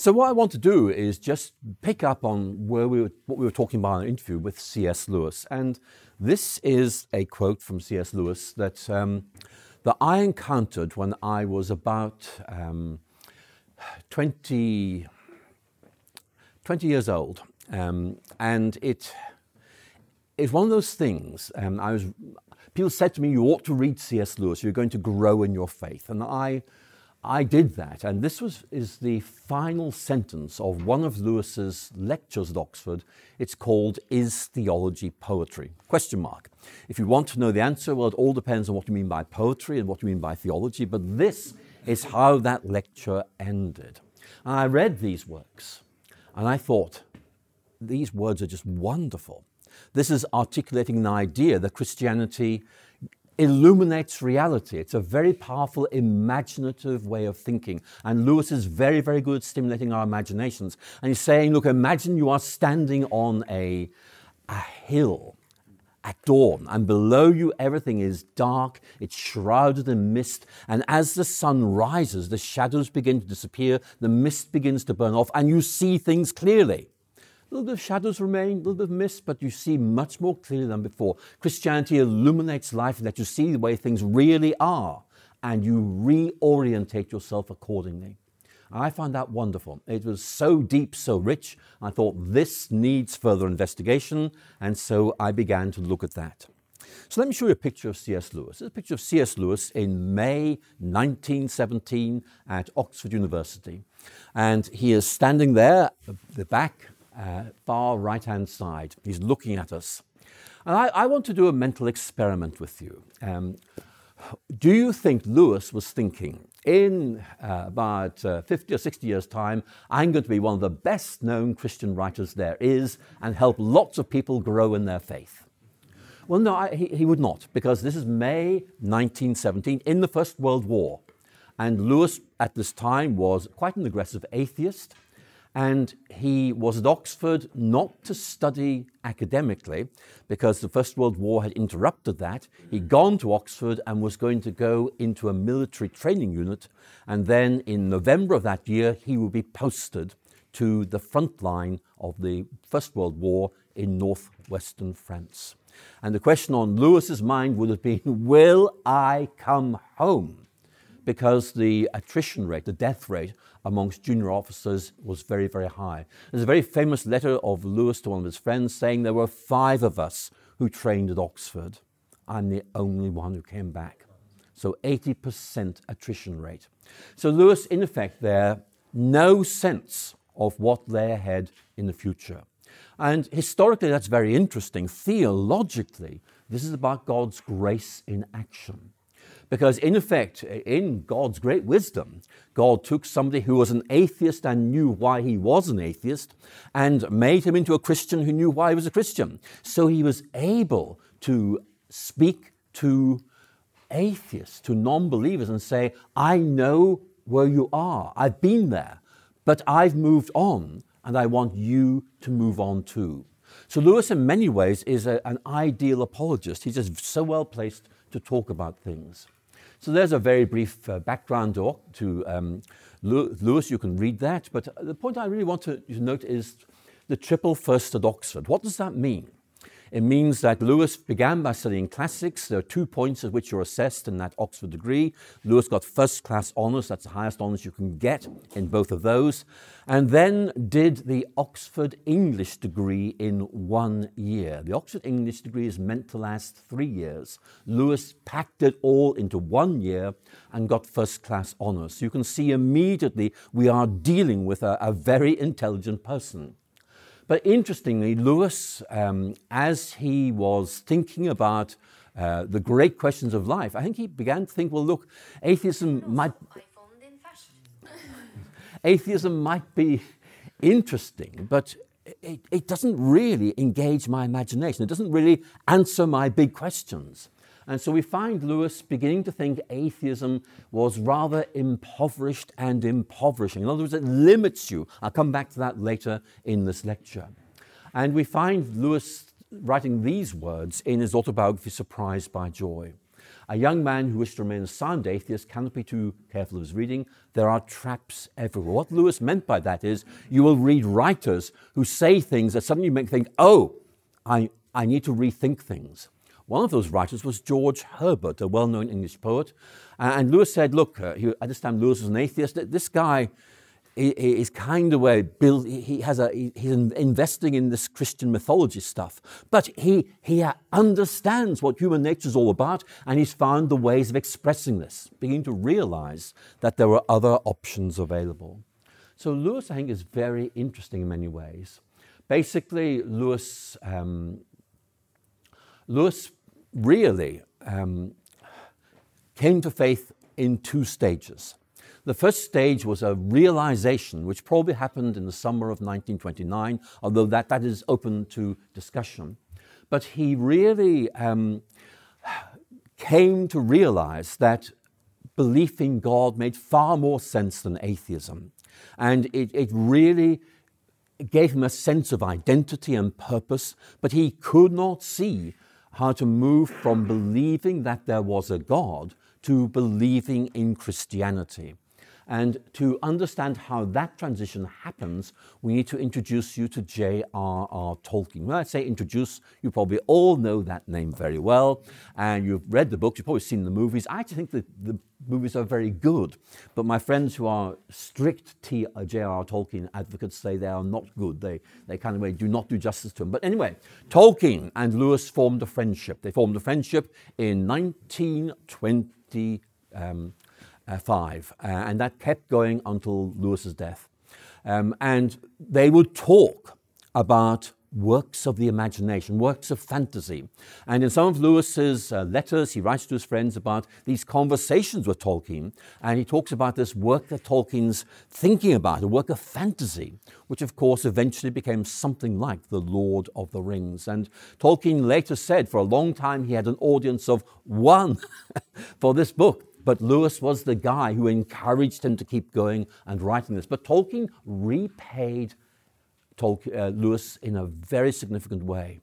So what I want to do is just pick up on where we were, what we were talking about in an interview with C.S. Lewis, and this is a quote from C.S. Lewis that um, that I encountered when I was about um, 20, 20 years old, um, and it it's one of those things. Um, I was people said to me, "You ought to read C.S. Lewis. You're going to grow in your faith," and I I did that, and this was, is the final sentence of one of Lewis's lectures at Oxford. It's called Is Theology Poetry? Question mark. If you want to know the answer, well, it all depends on what you mean by poetry and what you mean by theology, but this is how that lecture ended. And I read these works, and I thought, these words are just wonderful. This is articulating an idea that Christianity illuminates reality. It's a very powerful, imaginative way of thinking. And Lewis is very, very good at stimulating our imaginations. And he's saying, look, imagine you are standing on a, a hill at dawn, and below you everything is dark, it's shrouded in mist, and as the sun rises, the shadows begin to disappear, the mist begins to burn off, and you see things clearly. A little bit of shadows remain, a little bit of mist, but you see much more clearly than before. Christianity illuminates life and that you see the way things really are, and you reorientate yourself accordingly. I found that wonderful. It was so deep, so rich. I thought this needs further investigation, and so I began to look at that. So let me show you a picture of C.S. Lewis. This is a picture of C.S. Lewis in May 1917 at Oxford University. And he is standing there, at the back, uh, far right hand side. He's looking at us. And I, I, want to do a mental experiment with you. Um, do you think Lewis was thinking, in uh, about uh, 50 or 60 years' time, I'm going to be one of the best known Christian writers there is and help lots of people grow in their faith? Well, no, I, he, he would not, because this is May 1917 in the First World War. And Lewis at this time was quite an aggressive atheist. And he was at Oxford not to study academically because the First World War had interrupted that. He'd gone to Oxford and was going to go into a military training unit. And then in November of that year, he would be posted to the front line of the First World War in northwestern France. And the question on Lewis's mind would have been Will I come home? Because the attrition rate, the death rate amongst junior officers was very, very high. There's a very famous letter of Lewis to one of his friends saying there were five of us who trained at Oxford. I'm the only one who came back. So 80% attrition rate. So Lewis, in effect, there, no sense of what lay ahead in the future. And historically, that's very interesting. Theologically, this is about God's grace in action. Because, in effect, in God's great wisdom, God took somebody who was an atheist and knew why he was an atheist and made him into a Christian who knew why he was a Christian. So he was able to speak to atheists, to non believers, and say, I know where you are. I've been there, but I've moved on, and I want you to move on too. So, Lewis, in many ways, is a, an ideal apologist. He's just so well placed to talk about things. So there's a very brief uh, background to um, Lewis. You can read that. But the point I really want to note is the triple first at Oxford. What does that mean? It means that Lewis began by studying classics. There are two points at which you're assessed in that Oxford degree. Lewis got first class honours, that's the highest honours you can get in both of those, and then did the Oxford English degree in one year. The Oxford English degree is meant to last three years. Lewis packed it all into one year and got first class honours. You can see immediately we are dealing with a, a very intelligent person. But interestingly, Lewis, um, as he was thinking about uh, the great questions of life, I think he began to think, well, look, atheism might. atheism might be interesting, but it, it doesn't really engage my imagination. It doesn't really answer my big questions. And so we find Lewis beginning to think atheism was rather impoverished and impoverishing. In other words, it limits you. I'll come back to that later in this lecture. And we find Lewis writing these words in his autobiography, Surprised by Joy. A young man who wishes to remain a sound atheist cannot be too careful of his reading. There are traps everywhere. What Lewis meant by that is you will read writers who say things that suddenly make you think, oh, I, I need to rethink things. One of those writers was George Herbert, a well known English poet. And Lewis said, Look, uh, he, at this time Lewis was an atheist. This guy is kind of a build, he has a, he's investing in this Christian mythology stuff, but he, he understands what human nature is all about and he's found the ways of expressing this, beginning to realize that there are other options available. So Lewis, I think, is very interesting in many ways. Basically, Lewis, um, Lewis really um, came to faith in two stages. The first stage was a realization, which probably happened in the summer of 1929, although that, that is open to discussion. But he really um, came to realize that belief in God made far more sense than atheism. And it, it really gave him a sense of identity and purpose, but he could not see how to move from believing that there was a God to believing in Christianity. And to understand how that transition happens, we need to introduce you to J.R.R. Tolkien. When I say introduce, you probably all know that name very well, and you've read the books, you've probably seen the movies. I actually think that the movies are very good, but my friends who are strict T- J.R.R. Tolkien advocates say they are not good. They, they kind of do not do justice to him. But anyway, Tolkien and Lewis formed a friendship. They formed a friendship in 1925, Um, uh, uh, and that kept going until Lewis's death. Um, and they would talk about works of the imagination, works of fantasy. And in some of Lewis's uh, letters, he writes to his friends about these conversations with Tolkien, and he talks about this work that Tolkien's thinking about, a work of fantasy, which of course eventually became something like The Lord of the Rings. And Tolkien later said for a long time he had an audience of one for this book. But Lewis was the guy who encouraged him to keep going and writing this. But Tolkien repaid Lewis in a very significant way.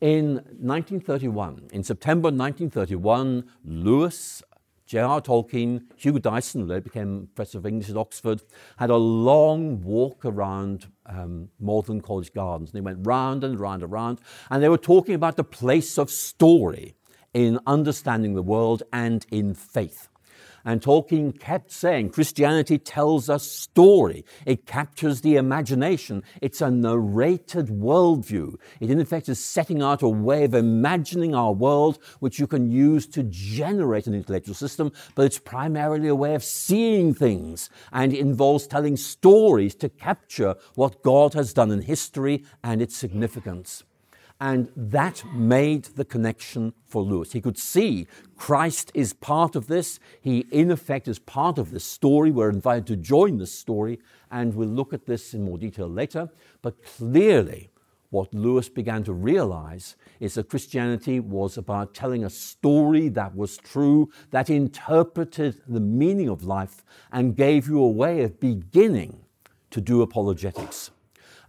In 1931, in September 1931, Lewis, J.R. Tolkien, Hugh Dyson, who became professor of English at Oxford, had a long walk around um, College Gardens. And they went round and round and round, and they were talking about the place of story in understanding the world and in faith. And Tolkien kept saying Christianity tells a story. It captures the imagination. It's a narrated worldview. It, in effect, is setting out a way of imagining our world which you can use to generate an intellectual system, but it's primarily a way of seeing things and involves telling stories to capture what God has done in history and its significance. And that made the connection for Lewis. He could see Christ is part of this. He, in effect, is part of this story. We're invited to join this story, and we'll look at this in more detail later. But clearly, what Lewis began to realize is that Christianity was about telling a story that was true, that interpreted the meaning of life, and gave you a way of beginning to do apologetics.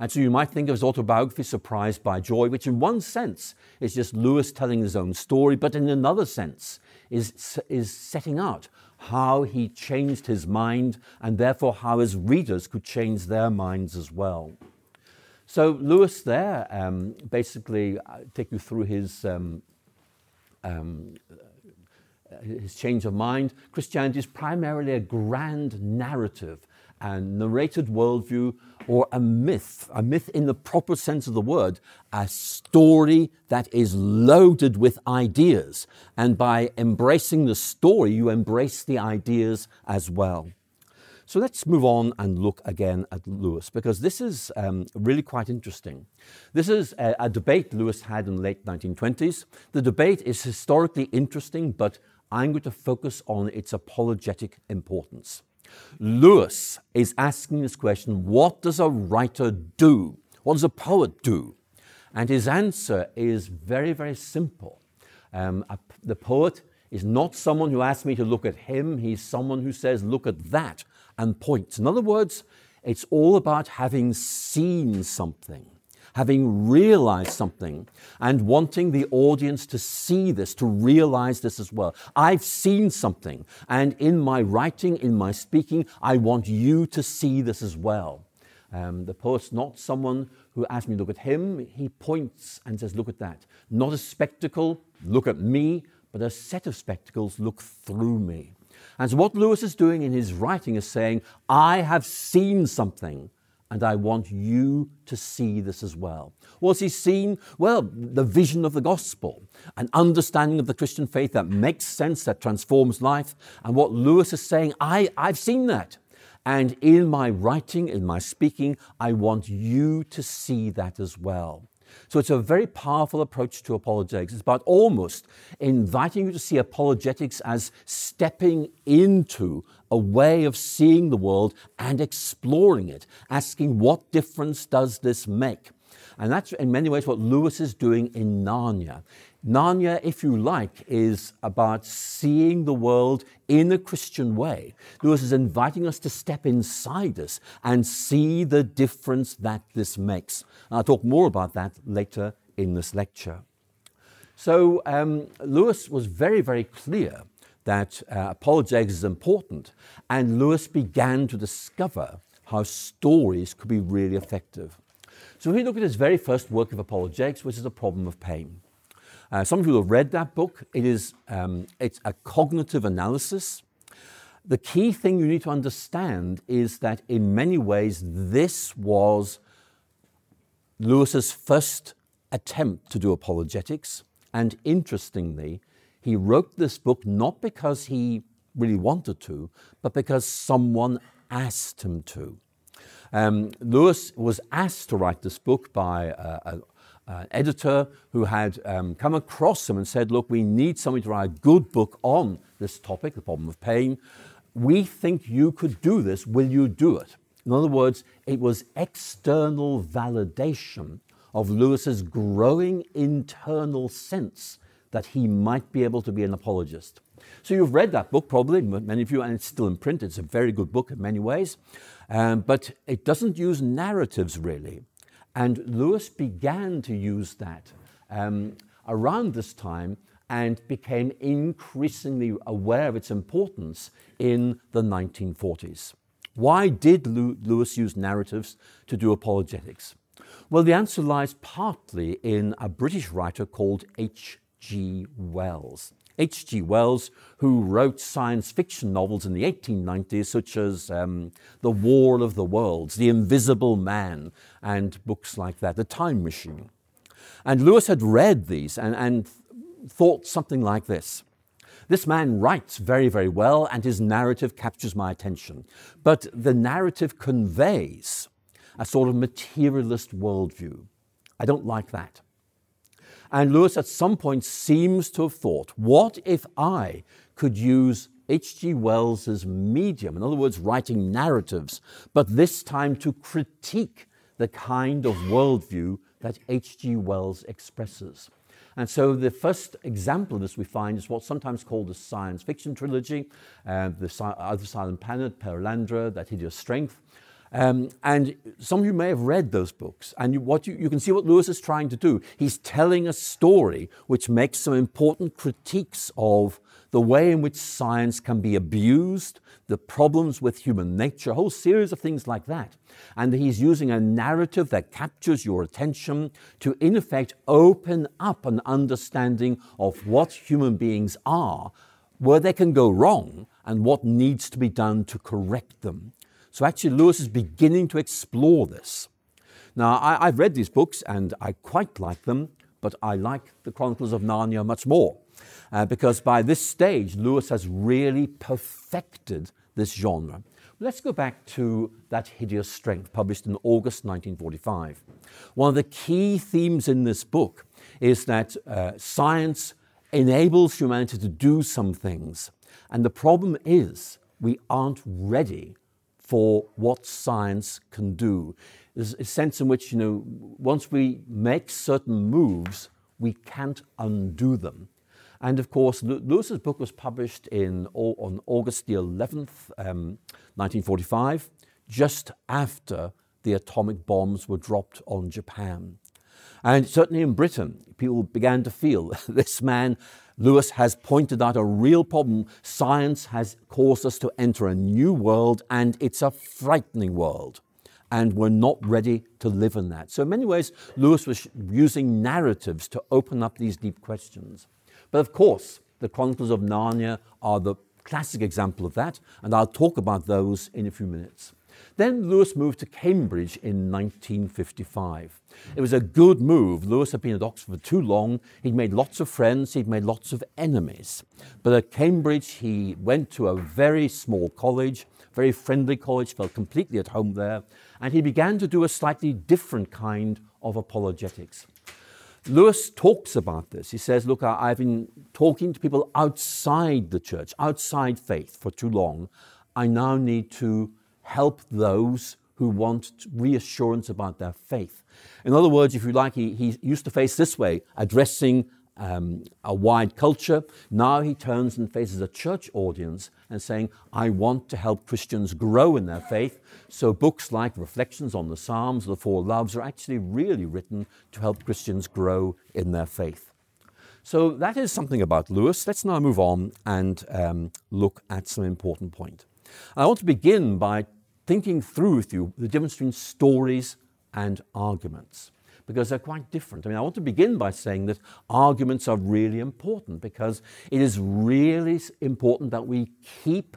And so you might think of his autobiography, Surprised by Joy, which in one sense is just Lewis telling his own story, but in another sense is, is setting out how he changed his mind and therefore how his readers could change their minds as well. So Lewis there um, basically uh, take you through his um, um, his change of mind. Christianity is primarily a grand narrative and narrated worldview or a myth, a myth in the proper sense of the word, a story that is loaded with ideas. And by embracing the story, you embrace the ideas as well. So let's move on and look again at Lewis, because this is um, really quite interesting. This is a, a debate Lewis had in the late 1920s. The debate is historically interesting, but I'm going to focus on its apologetic importance. Lewis is asking this question what does a writer do? What does a poet do? And his answer is very, very simple. Um, a, the poet is not someone who asks me to look at him, he's someone who says, look at that, and points. In other words, it's all about having seen something, having realized something and wanting the audience to see this, to realize this as well. I've seen something, and in my writing, in my speaking, I want you to see this as well. Um, the poet's not someone who asks me to look at him. He points and says, Look at that. Not a spectacle, look at me, but a set of spectacles, look through me. And so, what Lewis is doing in his writing is saying, I have seen something, and I want you to see this as well. What's he seen? Well, the vision of the gospel, an understanding of the Christian faith that makes sense, that transforms life. And what Lewis is saying, I, I've seen that. And in my writing, in my speaking, I want you to see that as well. So it's a very powerful approach to apologetics. It's about almost inviting you to see apologetics as stepping into a way of seeing the world and exploring it, asking what difference does this make? And that's in many ways what Lewis is doing in Narnia. Narnia, if you like, is about seeing the world in a Christian way. Lewis is inviting us to step inside us and see the difference that this makes. And I'll talk more about that later in this lecture. So, um, Lewis was very, very clear that uh, apologetics is important, and Lewis began to discover how stories could be really effective. So, we look at his very first work of apologetics, which is the problem of pain. Uh, some of you have read that book. It is um, it's a cognitive analysis. The key thing you need to understand is that in many ways this was Lewis's first attempt to do apologetics. And interestingly, he wrote this book not because he really wanted to, but because someone asked him to. Um, Lewis was asked to write this book by a, uh, editor who had um, come across him and said, Look, we need somebody to write a good book on this topic, the problem of pain. We think you could do this. Will you do it? In other words, it was external validation of Lewis's growing internal sense that he might be able to be an apologist. So you've read that book, probably, many of you, and it's still in print. It's a very good book in many ways, um, but it doesn't use narratives really. And Lewis began to use that um, around this time and became increasingly aware of its importance in the 1940s. Why did Lewis use narratives to do apologetics? Well, the answer lies partly in a British writer called H.G. Wells. H.G. Wells, who wrote science fiction novels in the 1890s, such as um, The War of the Worlds, The Invisible Man, and books like that, The Time Machine. And Lewis had read these and, and thought something like this. This man writes very, very well, and his narrative captures my attention. But the narrative conveys a sort of materialist worldview. I don't like that. And Lewis at some point seems to have thought, what if I could use H.G. Wells's medium, in other words, writing narratives, but this time to critique the kind of worldview that H.G. Wells expresses. And so the first example of this we find is what's sometimes called the science fiction trilogy, uh, the Other Silent Planet, Perelandra, That Hideous Strength. Um, and some of you may have read those books, and you, what you, you can see what Lewis is trying to do. He's telling a story which makes some important critiques of the way in which science can be abused, the problems with human nature, a whole series of things like that. And he's using a narrative that captures your attention to, in effect, open up an understanding of what human beings are, where they can go wrong, and what needs to be done to correct them. So actually, Lewis is beginning to explore this. Now, I, have read these books and I quite like them, but I like the Chronicles of Narnia much more. Uh, because by this stage, Lewis has really perfected this genre. Let's go back to That Hideous Strength, published in August 1945. One of the key themes in this book is that uh, science enables humanity to do some things. And the problem is, we aren't ready for what science can do. There's a sense in which, you know, once we make certain moves, we can't undo them. And of course, Lewis's book was published in, on August the 11th, um, 1945, just after the atomic bombs were dropped on Japan. And certainly in Britain, people began to feel this man, Lewis, has pointed out a real problem. Science has caused us to enter a new world, and it's a frightening world. And we're not ready to live in that. So, in many ways, Lewis was using narratives to open up these deep questions. But of course, the Chronicles of Narnia are the classic example of that, and I'll talk about those in a few minutes. Then Lewis moved to Cambridge in 1955. It was a good move. Lewis had been at Oxford for too long. He'd made lots of friends, he'd made lots of enemies. But at Cambridge, he went to a very small college, very friendly college, felt completely at home there, and he began to do a slightly different kind of apologetics. Lewis talks about this. He says, Look, I've been talking to people outside the church, outside faith for too long. I now need to help those who want reassurance about their faith. In other words, if you like, he, he used to face this way, addressing um, a wide culture. Now he turns and faces a church audience and saying, I want to help Christians grow in their faith. So books like Reflections on the Psalms, The Four Loves are actually really written to help Christians grow in their faith. So that is something about Lewis. Let's now move on and um, look at some important point. I want to begin by thinking through with you the difference between stories and arguments because they're quite different. I mean, I want to begin by saying that arguments are really important because it is really important that we keep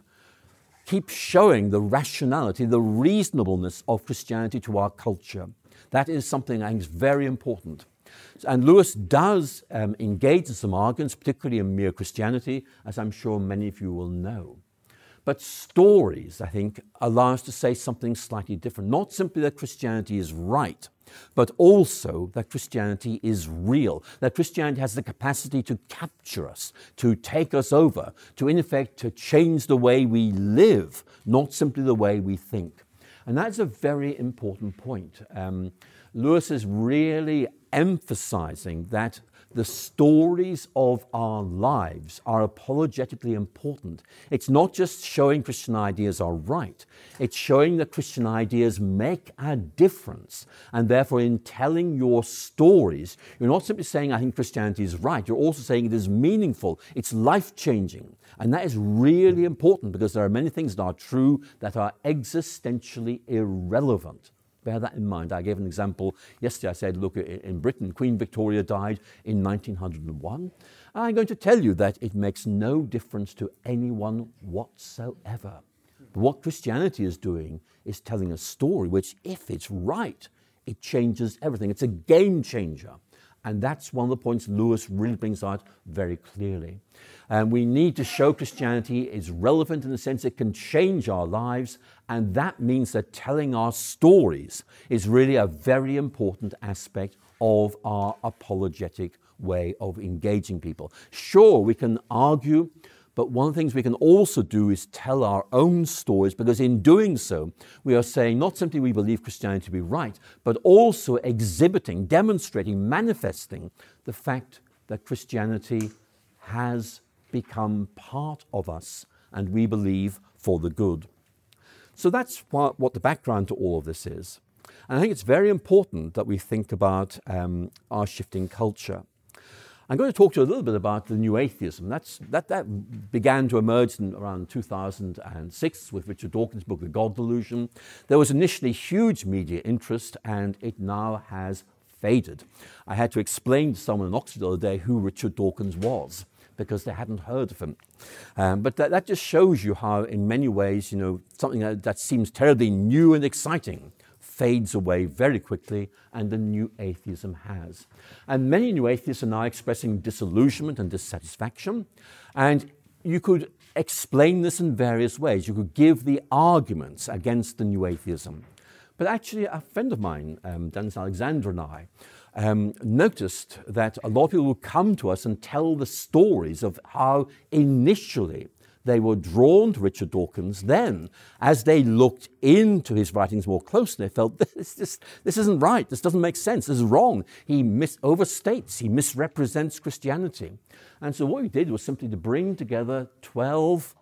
keep showing the rationality, the reasonableness of Christianity to our culture. That is something I think is very important. And Lewis does um, engage in some arguments, particularly in mere Christianity, as I'm sure many of you will know. But stories, I think, allow us to say something slightly different. Not simply that Christianity is right, but also that Christianity is real, that Christianity has the capacity to capture us, to take us over, to in effect to change the way we live, not simply the way we think. And that's a very important point. Um, Lewis is really emphasizing that the stories of our lives are apologetically important. It's not just showing Christian ideas are right, it's showing that Christian ideas make a difference. And therefore, in telling your stories, you're not simply saying, I think Christianity is right, you're also saying it is meaningful, it's life changing. And that is really important because there are many things that are true that are existentially irrelevant. Bear that in mind. I gave an example yesterday. I said, look, in Britain, Queen Victoria died in 1901. I'm going to tell you that it makes no difference to anyone whatsoever. But what Christianity is doing is telling a story which, if it's right, it changes everything. It's a game changer. And that's one of the points Lewis really brings out very clearly. And we need to show Christianity is relevant in the sense it can change our lives. And that means that telling our stories is really a very important aspect of our apologetic way of engaging people. Sure, we can argue but one of the things we can also do is tell our own stories because in doing so, we are saying not simply we believe Christianity to be right, but also exhibiting, demonstrating, manifesting the fact that Christianity has become part of us and we believe for the good. So that's what, the background to all of this is. And I think it's very important that we think about um, our shifting culture. I'm going to talk to you a little bit about the new atheism. That's, that, that began to emerge in around 2006 with Richard Dawkins' book, The God Delusion. There was initially huge media interest, and it now has faded. I had to explain to someone in Oxford the other day who Richard Dawkins was because they hadn't heard of him. Um, but that, that, just shows you how, in many ways, you know, something that, that seems terribly new and exciting fades away very quickly, and the new atheism has. And many new atheists are now expressing disillusionment and dissatisfaction. And you could explain this in various ways. You could give the arguments against the new atheism. But actually, a friend of mine, um, Denis Alexander, and I, um, noticed that a lot of people would come to us and tell the stories of how initially they were drawn to Richard Dawkins. Then, as they looked into his writings more closely, they felt this, this, this isn't right. This doesn't make sense. This is wrong. He mis- overstates, he misrepresents Christianity. And so, what we did was simply to bring together 12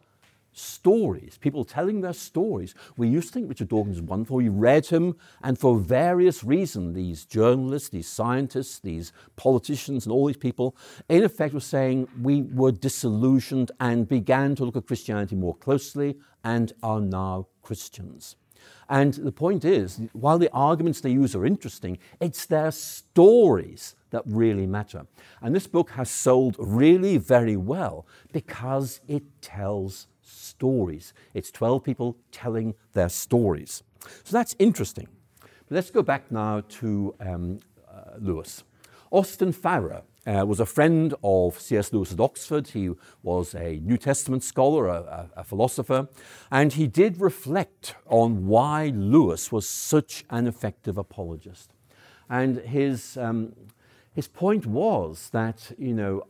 stories, people telling their stories. We used to think Richard Dawkins was wonderful. We read him, and for various reasons, these journalists, these scientists, these politicians, and all these people, in effect, were saying we were disillusioned and began to look at Christianity more closely and are now Christians. And the point is, while the arguments they use are interesting, it's their stories that really matter. And this book has sold really very well because it tells stories. It's 12 people telling their stories. So that's interesting. But let's go back now to um, uh, Lewis. Austin Farrer uh, was a friend of C.S. Lewis at Oxford. He was a New Testament scholar, a, a, a, philosopher, and he did reflect on why Lewis was such an effective apologist. And his, um, his point was that you know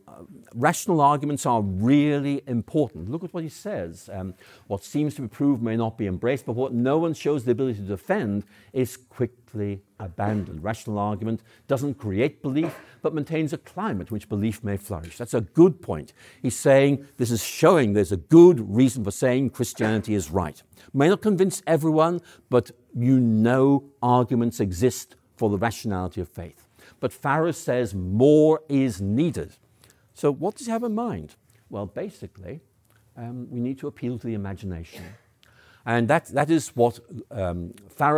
rational arguments are really important. Look at what he says. Um, what seems to be proved may not be embraced, but what no one shows the ability to defend is quickly abandoned. Rational argument doesn't create belief, but maintains a climate in which belief may flourish. That's a good point. He's saying this is showing there's a good reason for saying Christianity is right. May not convince everyone, but you know arguments exist for the rationality of faith. But Farrer says more is needed. So, what does he have in mind? Well, basically, um, we need to appeal to the imagination. And that, that is what um,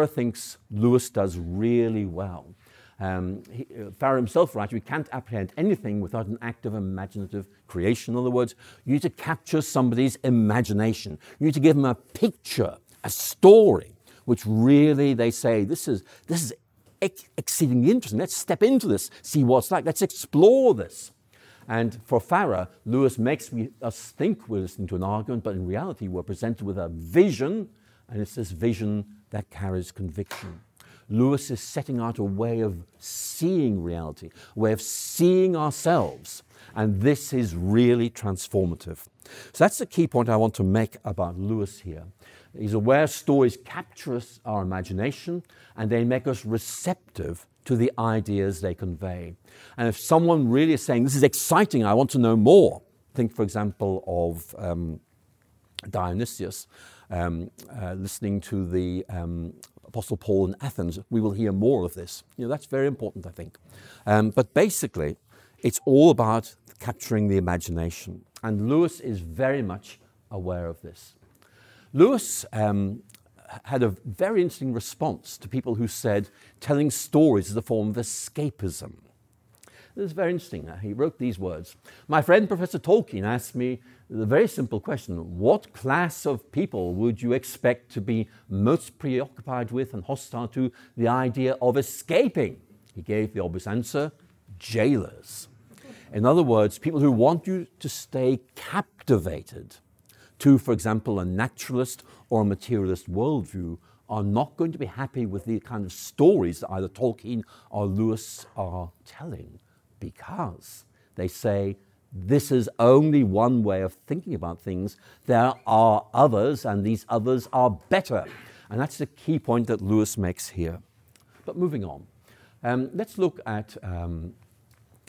thinks Lewis does really well. Um, he, uh, himself writes, we can't apprehend anything without an act of imaginative creation. In other words, you need to capture somebody's imagination. You need to give them a picture, a story, which really they say, this is, this is ex- exceedingly interesting. Let's step into this, see what it's like. Let's explore this. And for Farrer, Lewis makes us think we're listening to an argument, but in reality, we're presented with a vision, and it's this vision that carries conviction. Lewis is setting out a way of seeing reality, a way of seeing ourselves, and this is really transformative. So that's the key point I want to make about Lewis here. He's aware stories capture us our imagination and they make us receptive to the ideas they convey. And if someone really is saying, This is exciting, I want to know more, think, for example, of um, Dionysius um, uh, listening to the um, Apostle Paul in Athens. We will hear more of this. You know, that's very important, I think. Um, but basically, it's all about capturing the imagination. And Lewis is very much aware of this. Lewis um, had a very interesting response to people who said telling stories is a form of escapism. This is very interesting. He wrote these words My friend Professor Tolkien asked me the very simple question What class of people would you expect to be most preoccupied with and hostile to the idea of escaping? He gave the obvious answer jailers. In other words, people who want you to stay captivated to, for example, a naturalist or a materialist worldview are not going to be happy with the kind of stories that either Tolkien or Lewis are telling because they say this is only one way of thinking about things. There are others, and these others are better. And that's the key point that Lewis makes here. But moving on, um, let's look at um,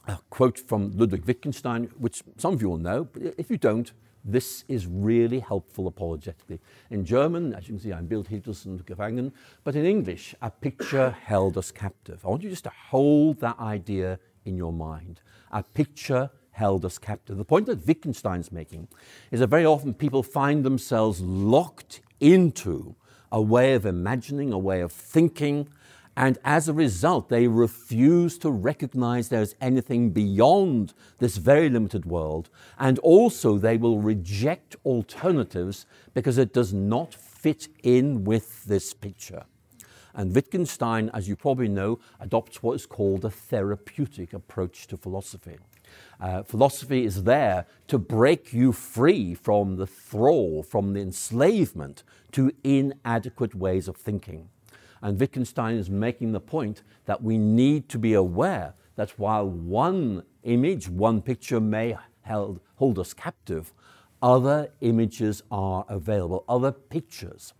a quote from Ludwig Wittgenstein, which some of you will know, but if you don't, this is really helpful apologetically. In German, as you can see, ein Bild und gefangen, but in English, a picture held us captive. I want you just to hold that idea in your mind. A picture held us captive. The point that Wittgenstein's making is that very often people find themselves locked into a way of imagining, a way of thinking, and as a result, they refuse to recognize there's anything beyond this very limited world. And also, they will reject alternatives because it does not fit in with this picture. And Wittgenstein, as you probably know, adopts what is called a therapeutic approach to philosophy. Uh, philosophy is there to break you free from the thrall, from the enslavement to inadequate ways of thinking. And Wittgenstein is making the point that we need to be aware that while one image, one picture may held, hold us captive, other images are available, other pictures.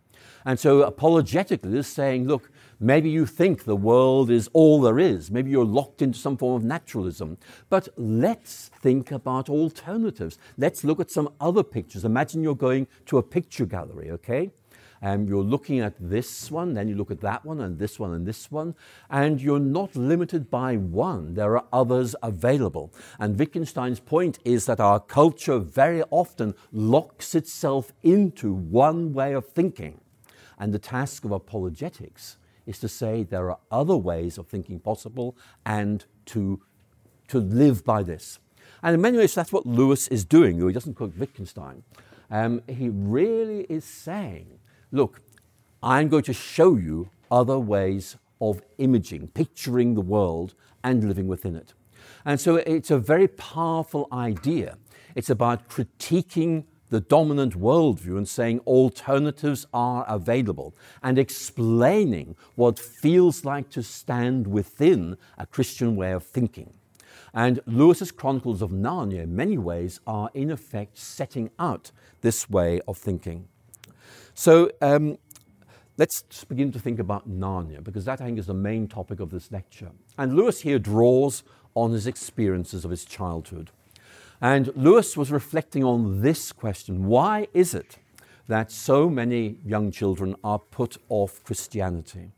And so apologetically, is saying, look, Maybe you think the world is all there is. Maybe you're locked into some form of naturalism. But let's think about alternatives. Let's look at some other pictures. Imagine you're going to a picture gallery, okay? And you're looking at this one, then you look at that one, and this one, and this one, and you're not limited by one. There are others available. And Wittgenstein's point is that our culture very often locks itself into one way of thinking. And the task of apologetics is to say there are other ways of thinking possible and to, to live by this. And in many ways, that's what Lewis is doing, he doesn't quote Wittgenstein. Um, he really is saying, look, I'm going to show you other ways of imaging, picturing the world and living within it. And so it's a very powerful idea. It's about critiquing the dominant worldview and saying alternatives are available and explaining what feels like to stand within a Christian way of thinking. And Lewis's Chronicles of Narnia, in many ways, are in effect setting out this way of thinking. So um, let's begin to think about Narnia, because that, I think, is the main topic of this lecture. And Lewis here draws on his experiences of his childhood. And Lewis was reflecting on this question why is it that so many young children are put off Christianity?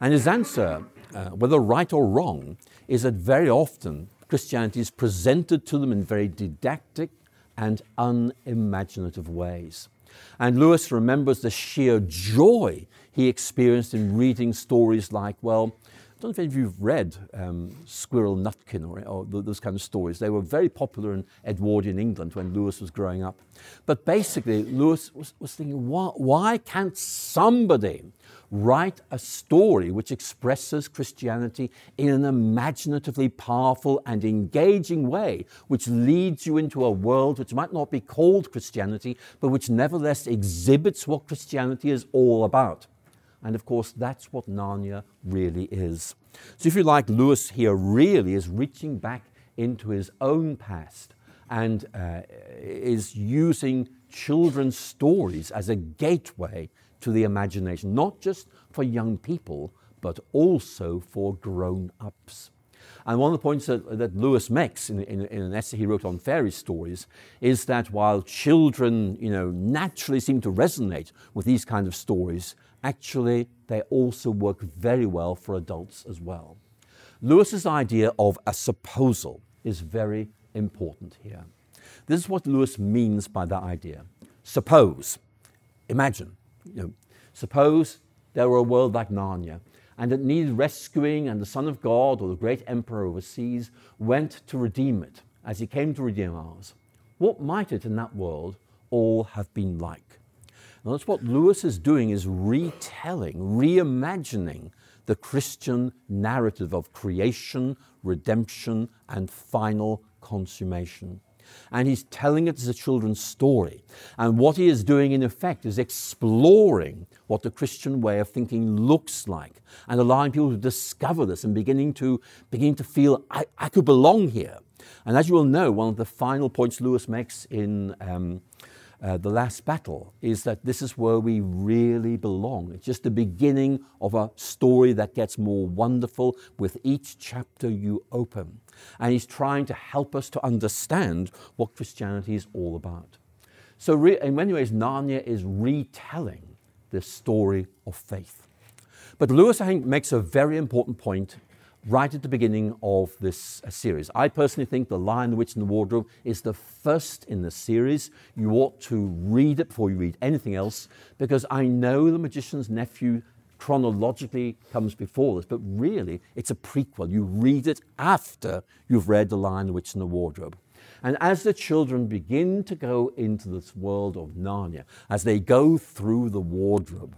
And his answer, uh, whether right or wrong, is that very often Christianity is presented to them in very didactic and unimaginative ways. And Lewis remembers the sheer joy he experienced in reading stories like, well, I don't know if any of you've read um, Squirrel Nutkin or, or, those kind of stories. They were very popular in Edwardian England when Lewis was growing up. But basically, Lewis was, was thinking, why, why can't somebody write a story which expresses Christianity in an imaginatively powerful and engaging way, which leads you into a world which might not be called Christianity, but which nevertheless exhibits what Christianity is all about? And of course, that's what Narnia really is. So, if you like, Lewis here really is reaching back into his own past and uh, is using children's stories as a gateway to the imagination, not just for young people, but also for grown ups. And one of the points that, that Lewis makes in, in, in, an essay he wrote on fairy stories is that while children, you know, naturally seem to resonate with these kind of stories, actually they also work very well for adults as well. Lewis's idea of a supposal is very important here. This is what Lewis means by that idea. Suppose, imagine, you know, suppose there were a world like Narnia and it needed rescuing, and the Son of God or the great emperor overseas went to redeem it as he came to redeem ours. What might it in that world all have been like? That's what Lewis is doing is retelling, reimagining the Christian narrative of creation, redemption, and final consummation and he's telling it as a children's story. And what he is doing, in effect, is exploring what the Christian way of thinking looks like and allowing people to discover this and beginning to, begin to feel, I, I could belong here. And as you will know, one of the final points Lewis makes in um, uh, the last battle is that this is where we really belong. It's just the beginning of a story that gets more wonderful with each chapter you open. And he's trying to help us to understand what Christianity is all about. So, re- in many ways, Narnia is retelling this story of faith. But Lewis, I think, makes a very important point right at the beginning of this uh, series. I personally think The Lion, the Witch, and the Wardrobe is the first in the series. You ought to read it before you read anything else because I know The Magician's Nephew chronologically comes before this, but really it's a prequel. You read it after you've read The Lion, the Witch, and the Wardrobe. And as the children begin to go into this world of Narnia, as they go through the wardrobe,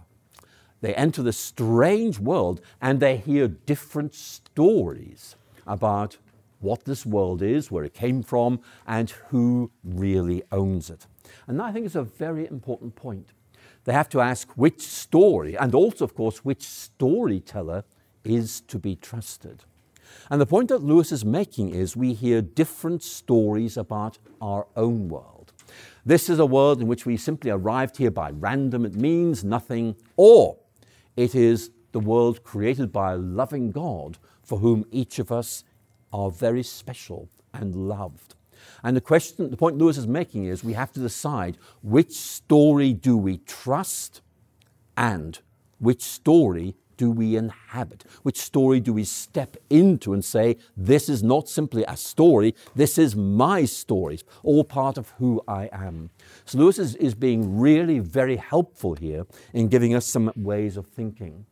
they enter this strange world and they hear different stories about what this world is, where it came from, and who really owns it. And I think it's a very important point. They have to ask which story, and also, of course, which storyteller is to be trusted. And the point that Lewis is making is we hear different stories about our own world. This is a world in which we simply arrived here by random, it means nothing, or it is the world created by a loving God for whom each of us are very special and loved. And the question, the point Lewis is making is we have to decide which story do we trust and which story do we inhabit? Which story do we step into and say, this is not simply a story, this is my story, all part of who I am? So Lewis is, is being really very helpful here in giving us some ways of thinking.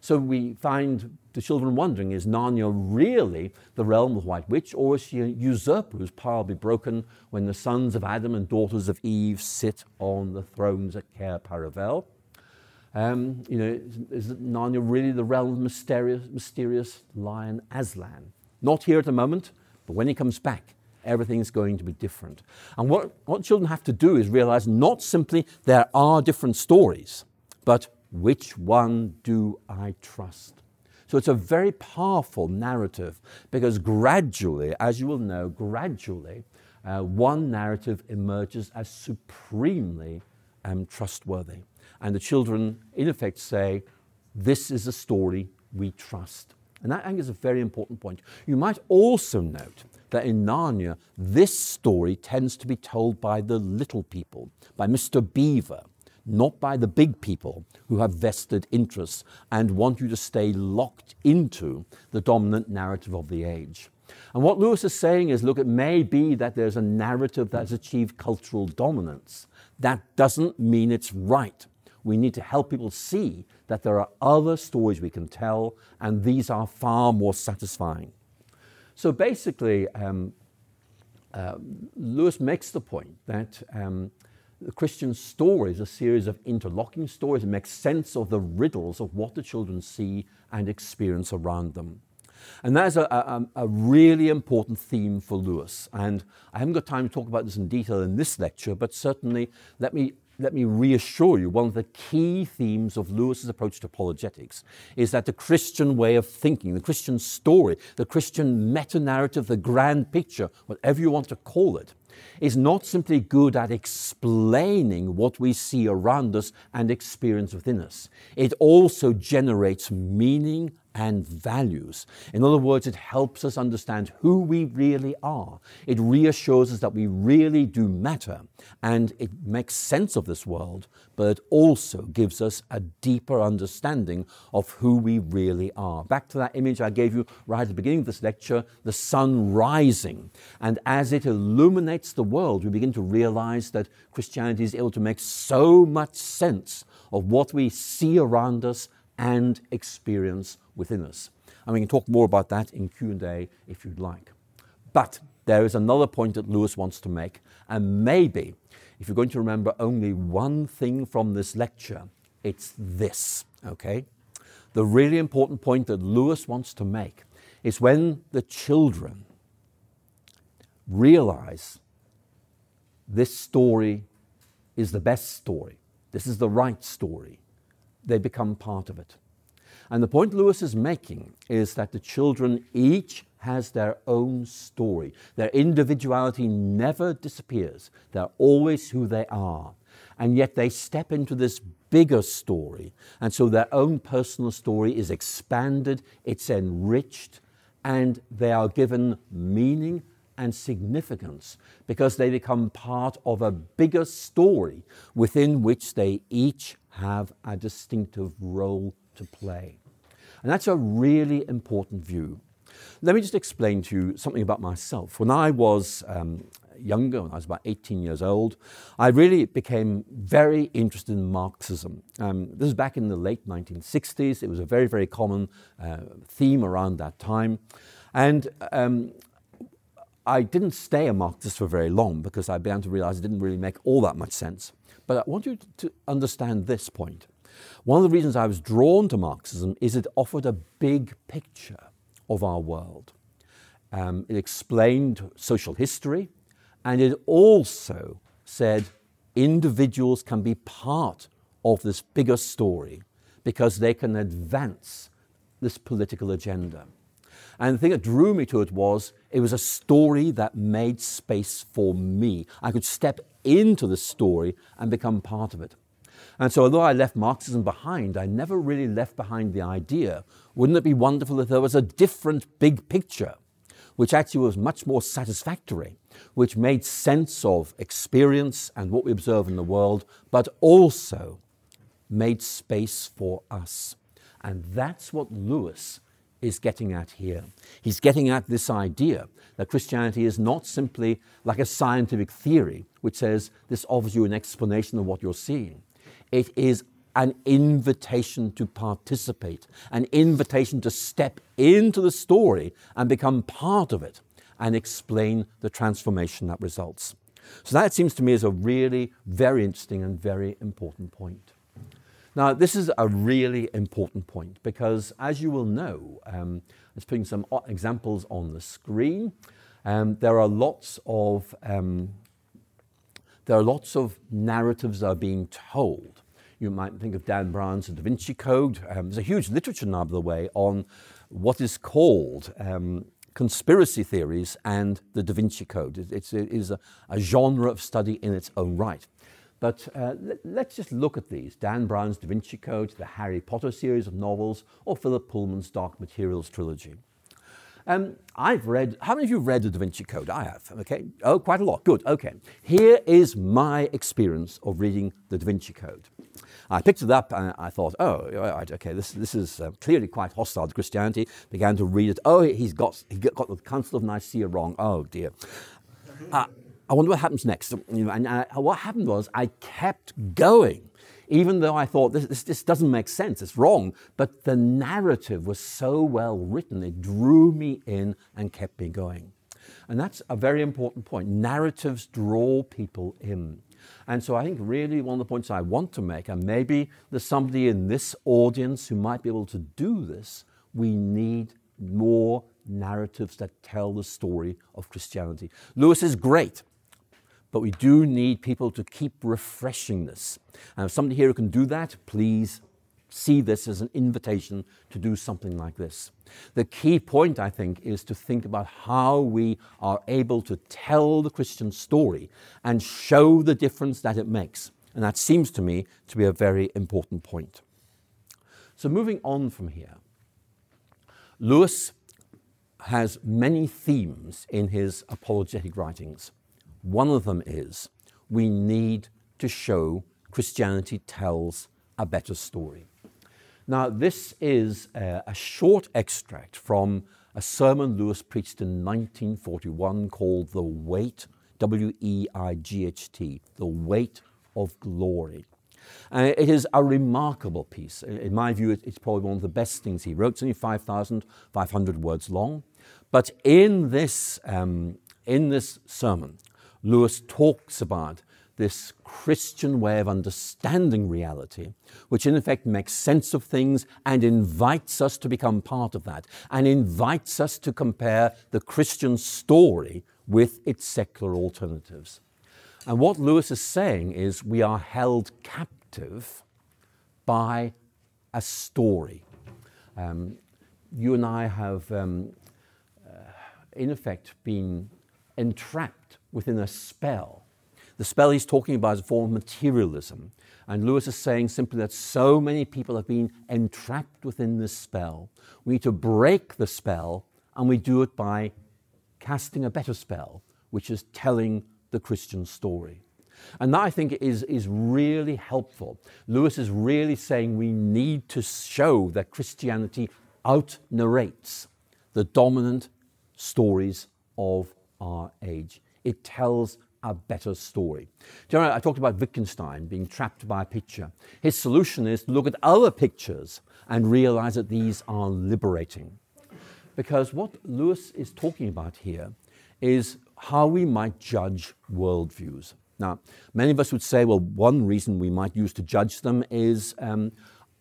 So we find the children wondering is Narnia really the realm of White Witch, or is she a usurper whose power will be broken when the sons of Adam and daughters of Eve sit on the thrones at Cair Paravel? Um, you know, is, is Narnia really the realm of mysterious, mysterious lion Aslan? Not here at the moment, but when he comes back, everything's going to be different. And what, what children have to do is realize not simply there are different stories, but which one do I trust? So it's a very powerful narrative because gradually, as you will know, gradually, uh, one narrative emerges as supremely um, trustworthy. And the children, in effect, say, This is a story we trust. And that, I think, is a very important point. You might also note that in Narnia, this story tends to be told by the little people, by Mr. Beaver, not by the big people who have vested interests and want you to stay locked into the dominant narrative of the age. And what Lewis is saying is look, it may be that there's a narrative that has achieved cultural dominance. That doesn't mean it's right. We need to help people see that there are other stories we can tell, and these are far more satisfying. So basically, um, uh, Lewis makes the point that um, the Christian story is a series of interlocking stories that make sense of the riddles of what the children see and experience around them. And that is a, a, a, really important theme for Lewis. And I haven't got time to talk about this in detail in this lecture, but certainly let me let me reassure you, one of the key themes of Lewis's approach to apologetics is that the Christian way of thinking, the Christian story, the Christian meta narrative, the grand picture, whatever you want to call it, is not simply good at explaining what we see around us and experience within us. It also generates meaning and values. In other words, it helps us understand who we really are. It reassures us that we really do matter and it makes sense of this world, but it also gives us a deeper understanding of who we really are. Back to that image I gave you right at the beginning of this lecture the sun rising. And as it illuminates the world, we begin to realize that Christianity is able to make so much sense of what we see around us and experience within us. And we can talk more about that in Q&A if you'd like. But there is another point that Lewis wants to make, and maybe if you're going to remember only one thing from this lecture, it's this, okay? The really important point that Lewis wants to make is when the children realize this story is the best story, this is the right story, they become part of it. And the point Lewis is making is that the children each has their own story. Their individuality never disappears. They're always who they are. And yet they step into this bigger story. And so their own personal story is expanded, it's enriched, and they are given meaning and significance because they become part of a bigger story within which they each have a distinctive role to play. And that's a really important view. Let me just explain to you something about myself. When I was um, younger, when I was about 18 years old, I really became very interested in Marxism. Um, this was back in the late 1960s. It was a very, very common uh, theme around that time. And um, I didn't stay a Marxist for very long because I began to realize it didn't really make all that much sense. But I want you to understand this point. One of the reasons I was drawn to Marxism is it offered a big picture of our world. Um, it explained social history, and it also said individuals can be part of this bigger story because they can advance this political agenda. And the thing that drew me to it was it was a story that made space for me. I could step into the story and become part of it. And so, although I left Marxism behind, I never really left behind the idea wouldn't it be wonderful if there was a different big picture, which actually was much more satisfactory, which made sense of experience and what we observe in the world, but also made space for us? And that's what Lewis is getting at here. He's getting at this idea that Christianity is not simply like a scientific theory, which says this offers you an explanation of what you're seeing. It is an invitation to participate, an invitation to step into the story and become part of it and explain the transformation that results. So that seems to me is a really very interesting and very important point. Now, this is a really important point because, as you will know, um, I'm putting some examples on the screen. Um, there are lots of um, there are lots of narratives that are being told. You might think of Dan Brown's The Da Vinci Code. Um, there's a huge literature now, by the way, on what is called um, conspiracy theories and the Da Vinci Code. It's, it is a, a genre of study in its own right. But uh, let, us just look at these Dan Brown's Da Vinci Code, the Harry Potter series of novels, or Philip Pullman's Dark Materials trilogy. Um, I've read, how many of you read the Da Vinci Code? I have, okay. Oh, quite a lot. Good, okay. Here is my experience of reading the Da Vinci Code. I picked it up and I thought, oh, right, okay, this, this is uh, clearly quite hostile to Christianity. Began to read it. Oh, he's got, he got the Council of Nicaea wrong. Oh, dear. Uh, I wonder what happens next. And uh, what happened was I kept going, even though I thought this, this, this, doesn't make sense, it's wrong. But the narrative was so well written, it drew me in and kept me going. And that's a very important point. Narratives draw people in. And so I think really one of the points I want to make, and maybe there's somebody in this audience who might be able to do this, we need more narratives that tell the story of Christianity. Lewis is great. But we do need people to keep refreshing this. And if somebody here who can do that, please see this as an invitation to do something like this. The key point, I think, is to think about how we are able to tell the Christian story and show the difference that it makes. And that seems to me to be a very important point. So, moving on from here, Lewis has many themes in his apologetic writings. One of them is we need to show Christianity tells a better story. Now, this is a, a short extract from a sermon Lewis preached in 1941 called The Weight, W E I G H T, The Weight of Glory. Uh, it is a remarkable piece. In my view, it's probably one of the best things he wrote. It's only 5,500 words long. But in this, um, in this sermon, Lewis talks about this Christian way of understanding reality, which in effect makes sense of things and invites us to become part of that, and invites us to compare the Christian story with its secular alternatives. And what Lewis is saying is we are held captive by a story. Um, you and I have, um, uh, in effect, been entrapped within a spell. The spell he's talking about is a form of materialism. And Lewis is saying simply that so many people have been entrapped within this spell. We need to break the spell, and we do it by casting a better spell, which is telling the Christian story. And that I think is, is really helpful. Lewis is really saying we need to show that Christianity out narrates the dominant stories of our age. It tells a better story. Do you know, I talked about Wittgenstein being trapped by a picture. His solution is to look at other pictures and realize that these are liberating. Because what Lewis is talking about here is how we might judge worldviews. Now, many of us would say, well, one reason we might use to judge them is um,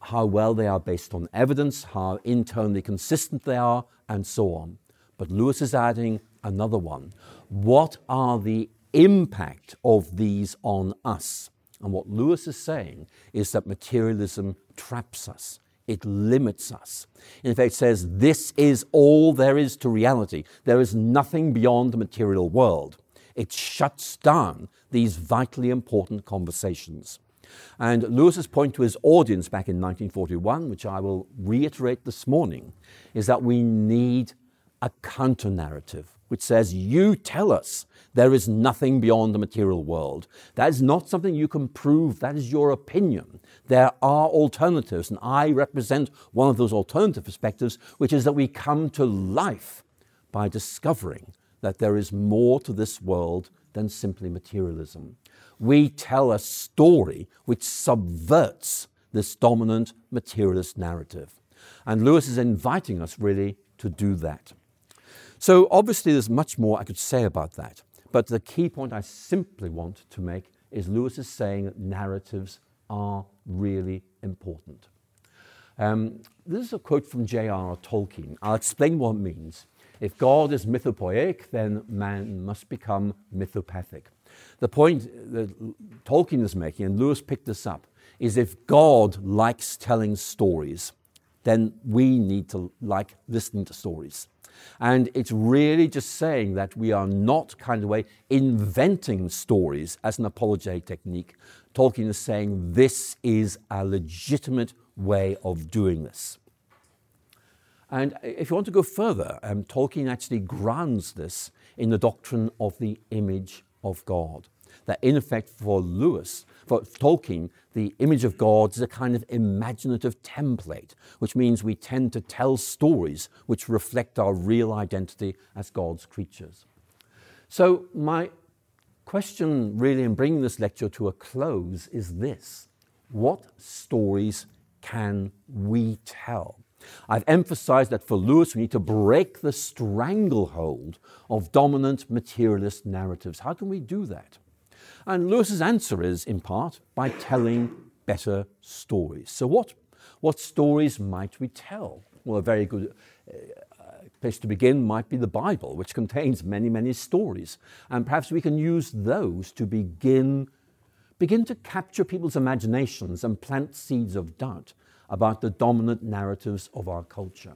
how well they are based on evidence, how internally consistent they are, and so on. But Lewis is adding another one. What are the impact of these on us? And what Lewis is saying is that materialism traps us. It limits us. In fact, it says this is all there is to reality. There is nothing beyond the material world. It shuts down these vitally important conversations. And Lewis's point to his audience back in 1941, which I will reiterate this morning, is that we need a counter narrative which says, You tell us there is nothing beyond the material world. That is not something you can prove, that is your opinion. There are alternatives, and I represent one of those alternative perspectives, which is that we come to life by discovering that there is more to this world than simply materialism. We tell a story which subverts this dominant materialist narrative. And Lewis is inviting us really to do that. So, obviously, there's much more I could say about that. But the key point I simply want to make is Lewis is saying that narratives are really important. Um, this is a quote from J.R.R. Tolkien. I'll explain what it means. If God is mythopoeic, then man must become mythopathic. The point that Tolkien is making, and Lewis picked this up, is if God likes telling stories, then we need to like listening to stories. And it's really just saying that we are not kind of way inventing stories as an apologetic technique. Tolkien is saying this is a legitimate way of doing this. And if you want to go further, um, Tolkien actually grounds this in the doctrine of the image of God. That in effect, for Lewis, for Tolkien, the image of God is a kind of imaginative template, which means we tend to tell stories which reflect our real identity as God's creatures. So, my question, really, in bringing this lecture to a close, is this What stories can we tell? I've emphasized that for Lewis, we need to break the stranglehold of dominant materialist narratives. How can we do that? And Lewis's answer is, in part, by telling better stories. So, what, what stories might we tell? Well, a very good uh, place to begin might be the Bible, which contains many, many stories. And perhaps we can use those to begin, begin to capture people's imaginations and plant seeds of doubt about the dominant narratives of our culture.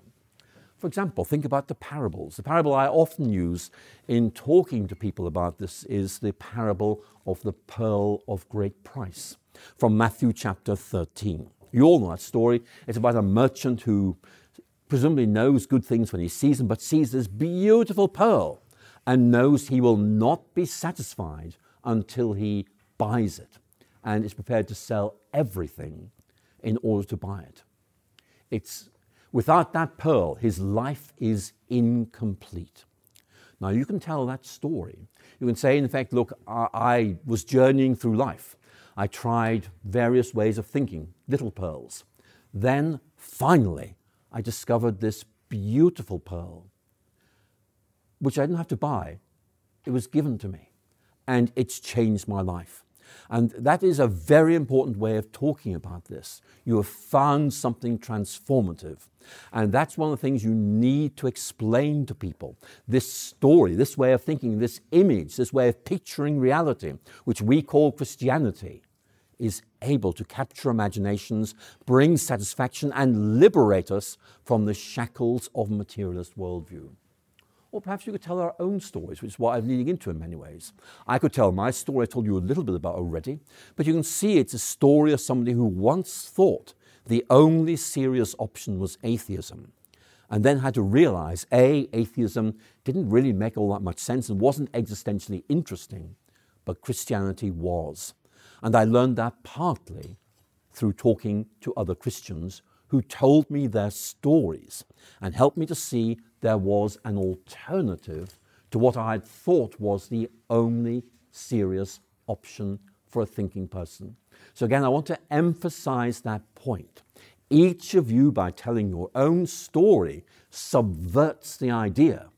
For example, think about the parables. The parable I often use in talking to people about this is the parable of the pearl of great price from Matthew chapter 13. You all know that story. It's about a merchant who presumably knows good things when he sees them, but sees this beautiful pearl and knows he will not be satisfied until he buys it and is prepared to sell everything in order to buy it. It's, without that pearl, his life is incomplete. Now, you can tell that story. You can say, in fact, look, I, I was journeying through life. I tried various ways of thinking, little pearls. Then, finally, I discovered this beautiful pearl, which I didn't have to buy. It was given to me, and it's changed my life. And that is a very important way of talking about this. You have found something transformative. And that's one of the things you need to explain to people. This story, this way of thinking, this image, this way of picturing reality, which we call Christianity, is able to capture imaginations, bring satisfaction, and liberate us from the shackles of materialist worldview. Or perhaps you could tell our own stories, which is what I'm leading into in many ways. I could tell my story, I told you a little bit about already, but you can see it's a story of somebody who once thought the only serious option was atheism, and then had to realize A, atheism didn't really make all that much sense and wasn't existentially interesting, but Christianity was. And I learned that partly through talking to other Christians who told me their stories and helped me to see there was an alternative to what I had thought was the only serious option for a thinking person. So, again, I want to emphasize that point. Each of you, by telling your own story, subverts the idea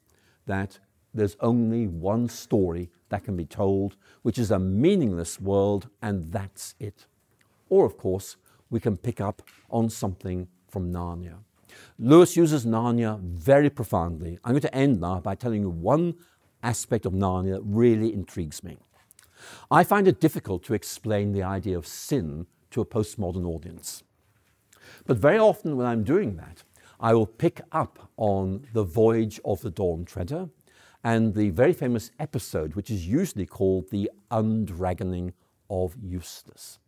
that there's only one story that can be told, which is a meaningless world, and that's it. Or, of course, we can pick up on something from Narnia. Lewis uses Narnia very profoundly. I'm going to end now by telling you one aspect of Narnia that really intrigues me. I find it difficult to explain the idea of sin to a postmodern audience. But very often when I'm doing that, I will pick up on the voyage of the Dawn Treader and the very famous episode, which is usually called the undragoning of Eustace.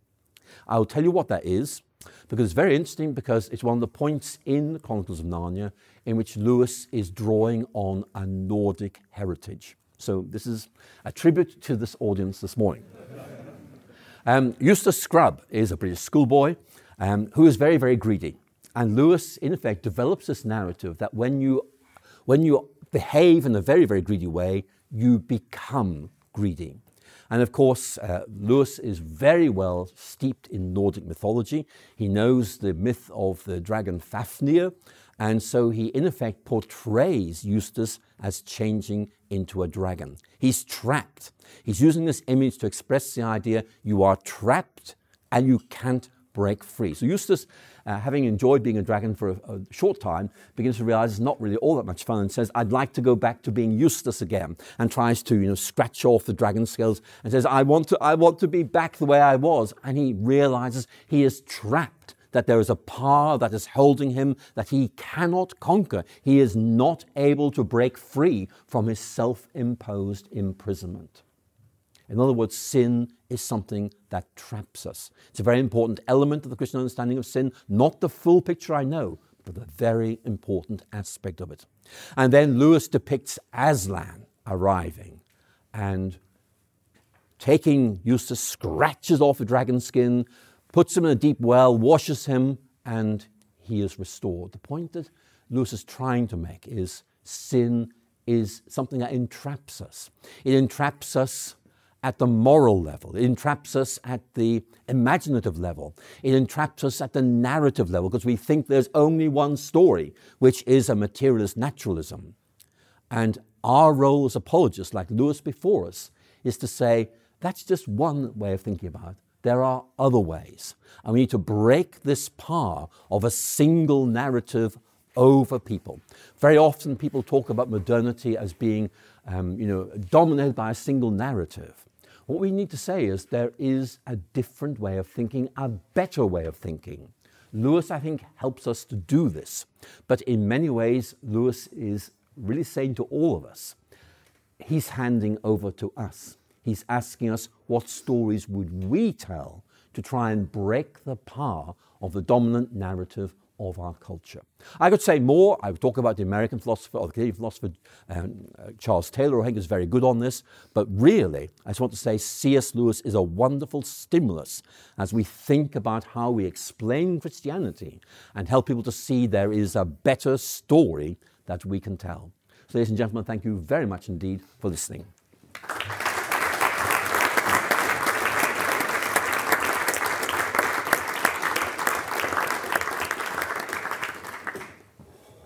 I'll tell you what that is because it's very interesting because it's one of the points in the Chronicles of Narnia in which Lewis is drawing on a Nordic heritage. So this is a tribute to this audience this morning. Um, Eustace Scrubb is a British schoolboy um, who is very, very greedy. And Lewis, in effect, develops this narrative that when you, when you behave in a very, very greedy way, you become greedy. And of course, uh, Lewis is very well steeped in Nordic mythology. He knows the myth of the dragon Fafnir, and so he, in effect, portrays Eustace as changing into a dragon. He's trapped. He's using this image to express the idea you are trapped and you can't break free. So Eustace, uh, having enjoyed being a dragon for a, a, short time, begins to realize it's not really all that much fun and says, I'd like to go back to being Eustace again, and tries to, you know, scratch off the dragon scales and says, I want to, I want to be back the way I was. And he realizes he is trapped that there is a power that is holding him that he cannot conquer. He is not able to break free from his self imposed imprisonment. In other words, sin is something that traps us. It's a very important element of the Christian understanding of sin, not the full picture I know, but a very important aspect of it. And then Lewis depicts Aslan arriving and taking Eustace, scratches off the dragon skin, puts him in a deep well, washes him, and he is restored. The point that Lewis is trying to make is sin is something that entraps us. It entraps us at the moral level. It entraps us at the imaginative level. It entraps us at the narrative level because we think there's only one story, which is a materialist naturalism. And our role as apologists, like Lewis before us, is to say that's just one way of thinking about it. There are other ways. And we need to break this power of a single narrative over people. Very often people talk about modernity as being um, you know, dominated by a single narrative. What we need to say is there is a different way of thinking, a better way of thinking. Lewis, I think, helps us to do this. But in many ways, Lewis is really saying to all of us, he's handing over to us. He's asking us, what stories would we tell to try and break the power of the dominant narrative of our culture. I could say more. I would talk about the American philosopher or the Canadian philosopher um, uh, Charles Taylor, I think is very good on this. But really, I just want to say C.S. Lewis is a wonderful stimulus as we think about how we explain Christianity and help people to see there is a better story that we can tell. So, ladies and gentlemen, thank you very much indeed for listening.